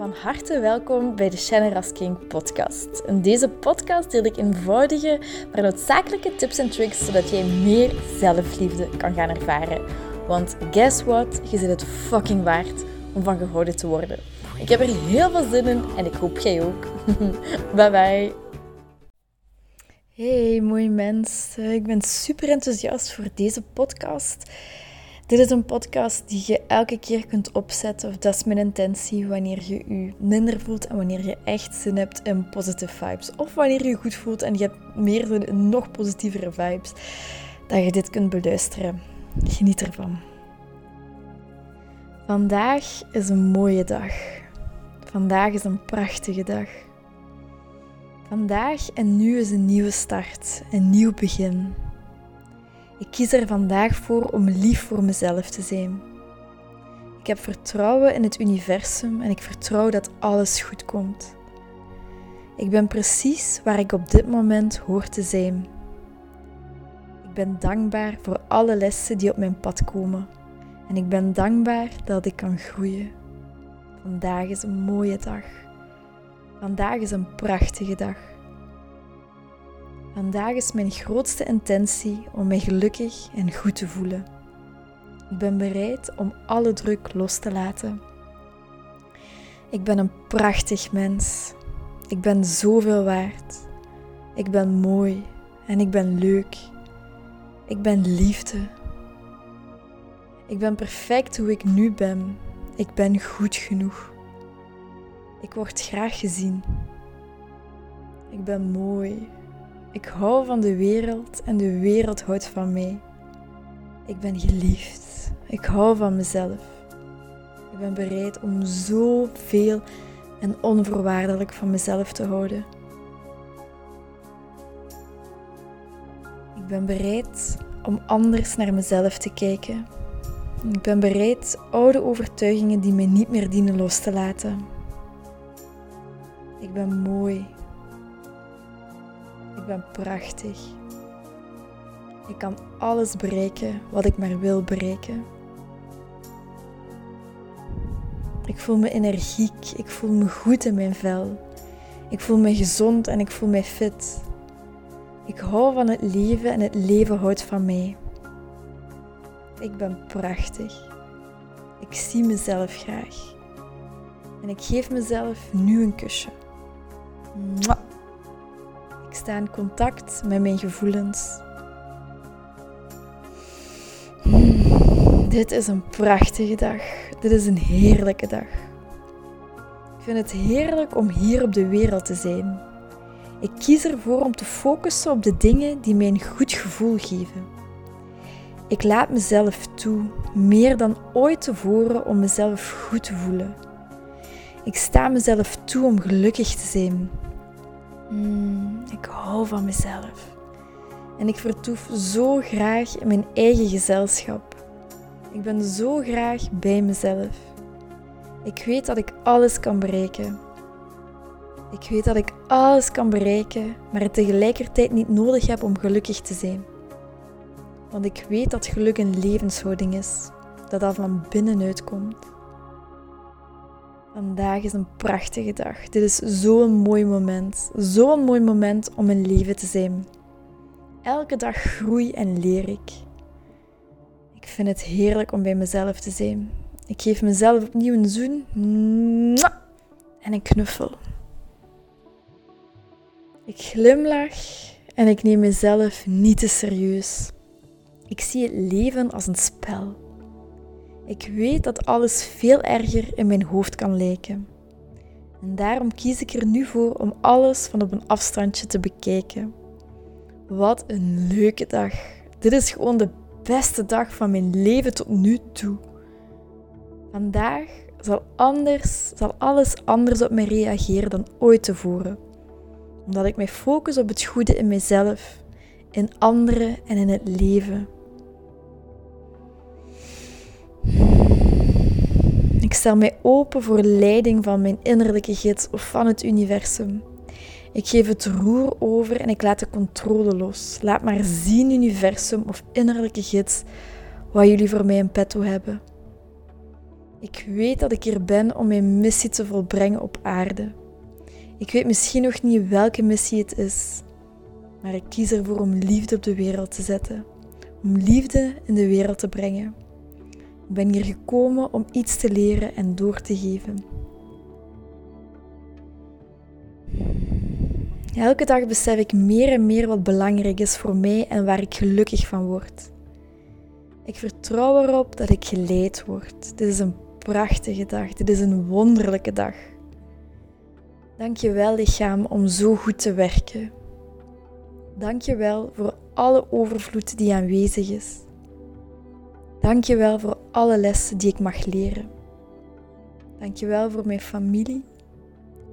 Van harte welkom bij de Shannon King podcast. In deze podcast deel ik eenvoudige, maar noodzakelijke tips en tricks zodat jij meer zelfliefde kan gaan ervaren. Want guess what? Je zit het fucking waard om van gehouden te worden. Ik heb er heel veel zin in en ik hoop jij ook. bye bye. Hey, mooi mens. Ik ben super enthousiast voor deze podcast. Dit is een podcast die je elke keer kunt opzetten, of dat is mijn intentie, wanneer je je minder voelt en wanneer je echt zin hebt in positive vibes. Of wanneer je goed voelt en je hebt meer in nog positievere vibes, dat je dit kunt beluisteren. Geniet ervan. Vandaag is een mooie dag. Vandaag is een prachtige dag. Vandaag en nu is een nieuwe start, een nieuw begin. Ik kies er vandaag voor om lief voor mezelf te zijn. Ik heb vertrouwen in het universum en ik vertrouw dat alles goed komt. Ik ben precies waar ik op dit moment hoor te zijn. Ik ben dankbaar voor alle lessen die op mijn pad komen. En ik ben dankbaar dat ik kan groeien. Vandaag is een mooie dag. Vandaag is een prachtige dag. Vandaag is mijn grootste intentie om mij gelukkig en goed te voelen. Ik ben bereid om alle druk los te laten. Ik ben een prachtig mens. Ik ben zoveel waard. Ik ben mooi en ik ben leuk. Ik ben liefde. Ik ben perfect hoe ik nu ben. Ik ben goed genoeg. Ik word graag gezien. Ik ben mooi ik hou van de wereld en de wereld houdt van mij. Ik ben geliefd. Ik hou van mezelf. Ik ben bereid om zoveel en onvoorwaardelijk van mezelf te houden. Ik ben bereid om anders naar mezelf te kijken. Ik ben bereid oude overtuigingen die mij niet meer dienen los te laten. Ik ben mooi ben prachtig. Ik kan alles bereiken wat ik maar wil bereiken. Ik voel me energiek, ik voel me goed in mijn vel. Ik voel me gezond en ik voel me fit. Ik hou van het leven en het leven houdt van mij. Ik ben prachtig. Ik zie mezelf graag. En ik geef mezelf nu een kusje. Mwah. Sta in contact met mijn gevoelens. Dit is een prachtige dag. Dit is een heerlijke dag. Ik vind het heerlijk om hier op de wereld te zijn. Ik kies ervoor om te focussen op de dingen die mij een goed gevoel geven. Ik laat mezelf toe, meer dan ooit tevoren, om mezelf goed te voelen. Ik sta mezelf toe om gelukkig te zijn, Hmm, ik hou van mezelf. En ik vertoef zo graag in mijn eigen gezelschap. Ik ben zo graag bij mezelf. Ik weet dat ik alles kan bereiken. Ik weet dat ik alles kan bereiken, maar het tegelijkertijd niet nodig heb om gelukkig te zijn. Want ik weet dat geluk een levenshouding is, dat dat van binnenuit komt. Vandaag is een prachtige dag. Dit is zo'n mooi moment. Zo'n mooi moment om in leven te zijn. Elke dag groei en leer ik. Ik vind het heerlijk om bij mezelf te zijn. Ik geef mezelf opnieuw een zoen en een knuffel. Ik glimlach en ik neem mezelf niet te serieus. Ik zie het leven als een spel. Ik weet dat alles veel erger in mijn hoofd kan lijken. En daarom kies ik er nu voor om alles van op een afstandje te bekijken. Wat een leuke dag. Dit is gewoon de beste dag van mijn leven tot nu toe. Vandaag zal, anders, zal alles anders op mij reageren dan ooit tevoren. Omdat ik mij focus op het goede in mezelf, in anderen en in het leven. Ik stel mij open voor leiding van mijn innerlijke gids of van het universum. Ik geef het roer over en ik laat de controle los. Laat maar zien, universum of innerlijke gids, wat jullie voor mij in petto hebben. Ik weet dat ik hier ben om mijn missie te volbrengen op aarde. Ik weet misschien nog niet welke missie het is, maar ik kies ervoor om liefde op de wereld te zetten, om liefde in de wereld te brengen. Ben hier gekomen om iets te leren en door te geven. Elke dag besef ik meer en meer wat belangrijk is voor mij en waar ik gelukkig van word. Ik vertrouw erop dat ik geleid word. Dit is een prachtige dag. Dit is een wonderlijke dag. Dank je wel, lichaam, om zo goed te werken. Dank je wel voor alle overvloed die aanwezig is. Dank je wel voor alle lessen die ik mag leren. Dank je wel voor mijn familie,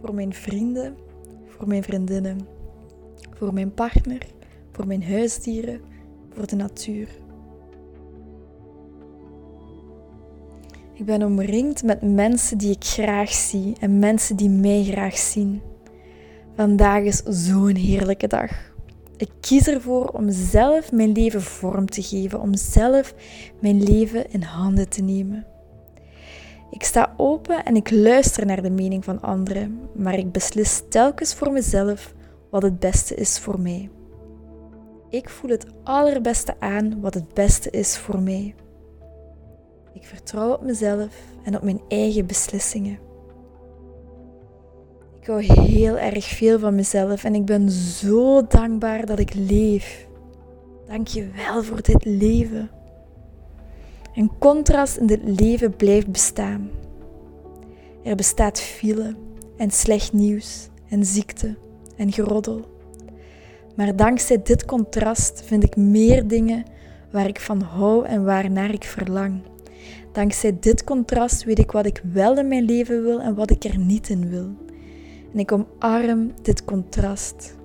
voor mijn vrienden, voor mijn vriendinnen, voor mijn partner, voor mijn huisdieren, voor de natuur. Ik ben omringd met mensen die ik graag zie en mensen die mij graag zien. Vandaag is zo'n heerlijke dag. Ik kies ervoor om zelf mijn leven vorm te geven, om zelf mijn leven in handen te nemen. Ik sta open en ik luister naar de mening van anderen, maar ik beslis telkens voor mezelf wat het beste is voor mij. Ik voel het allerbeste aan wat het beste is voor mij. Ik vertrouw op mezelf en op mijn eigen beslissingen. Ik hou heel erg veel van mezelf en ik ben zo dankbaar dat ik leef. Dank je wel voor dit leven. Een contrast in dit leven blijft bestaan. Er bestaat file en slecht nieuws en ziekte en geroddel. Maar dankzij dit contrast vind ik meer dingen waar ik van hou en waarnaar ik verlang. Dankzij dit contrast weet ik wat ik wel in mijn leven wil en wat ik er niet in wil. En ik omarm dit contrast.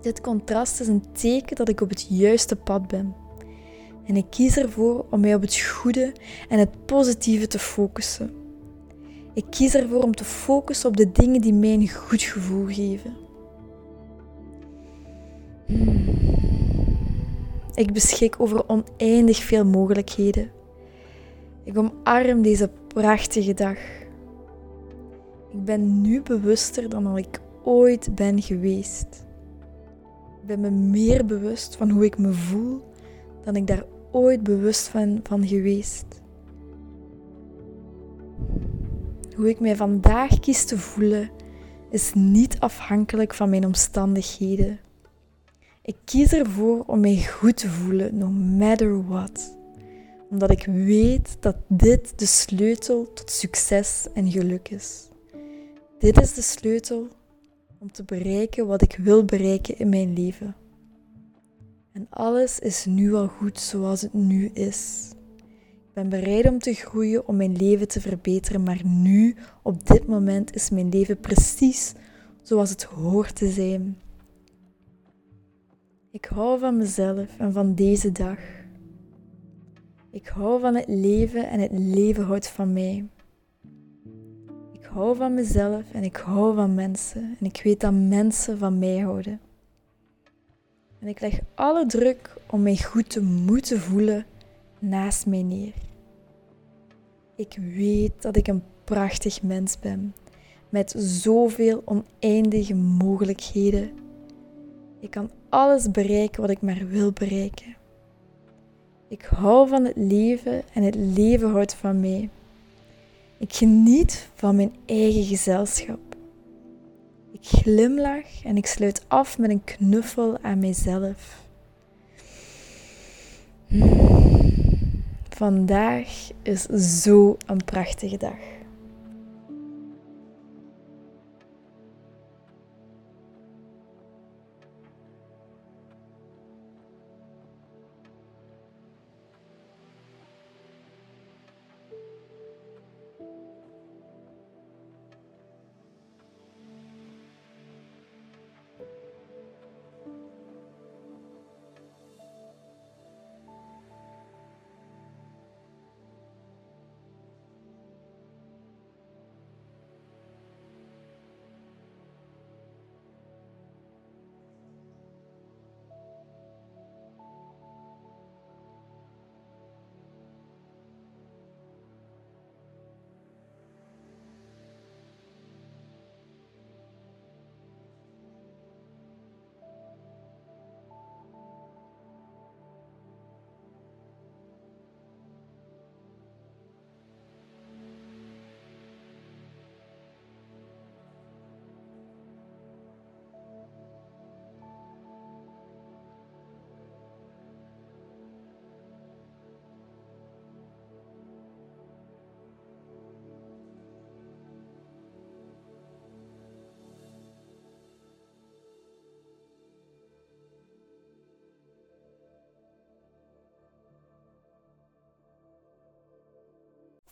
Dit contrast is een teken dat ik op het juiste pad ben. En ik kies ervoor om mij op het goede en het positieve te focussen. Ik kies ervoor om te focussen op de dingen die mij een goed gevoel geven. Ik beschik over oneindig veel mogelijkheden. Ik omarm deze prachtige dag. Ik ben nu bewuster dan ik ooit ben geweest. Ik ben me meer bewust van hoe ik me voel dan ik daar ooit bewust van, van geweest. Hoe ik mij vandaag kies te voelen is niet afhankelijk van mijn omstandigheden. Ik kies ervoor om mij goed te voelen, no matter what omdat ik weet dat dit de sleutel tot succes en geluk is. Dit is de sleutel om te bereiken wat ik wil bereiken in mijn leven. En alles is nu al goed zoals het nu is. Ik ben bereid om te groeien, om mijn leven te verbeteren, maar nu, op dit moment, is mijn leven precies zoals het hoort te zijn. Ik hou van mezelf en van deze dag. Ik hou van het leven en het leven houdt van mij. Ik hou van mezelf en ik hou van mensen en ik weet dat mensen van mij houden. En ik leg alle druk om mij goed te moeten voelen naast mij neer. Ik weet dat ik een prachtig mens ben met zoveel oneindige mogelijkheden. Ik kan alles bereiken wat ik maar wil bereiken. Ik hou van het leven en het leven houdt van mij. Ik geniet van mijn eigen gezelschap. Ik glimlach en ik sluit af met een knuffel aan mijzelf. Vandaag is zo een prachtige dag.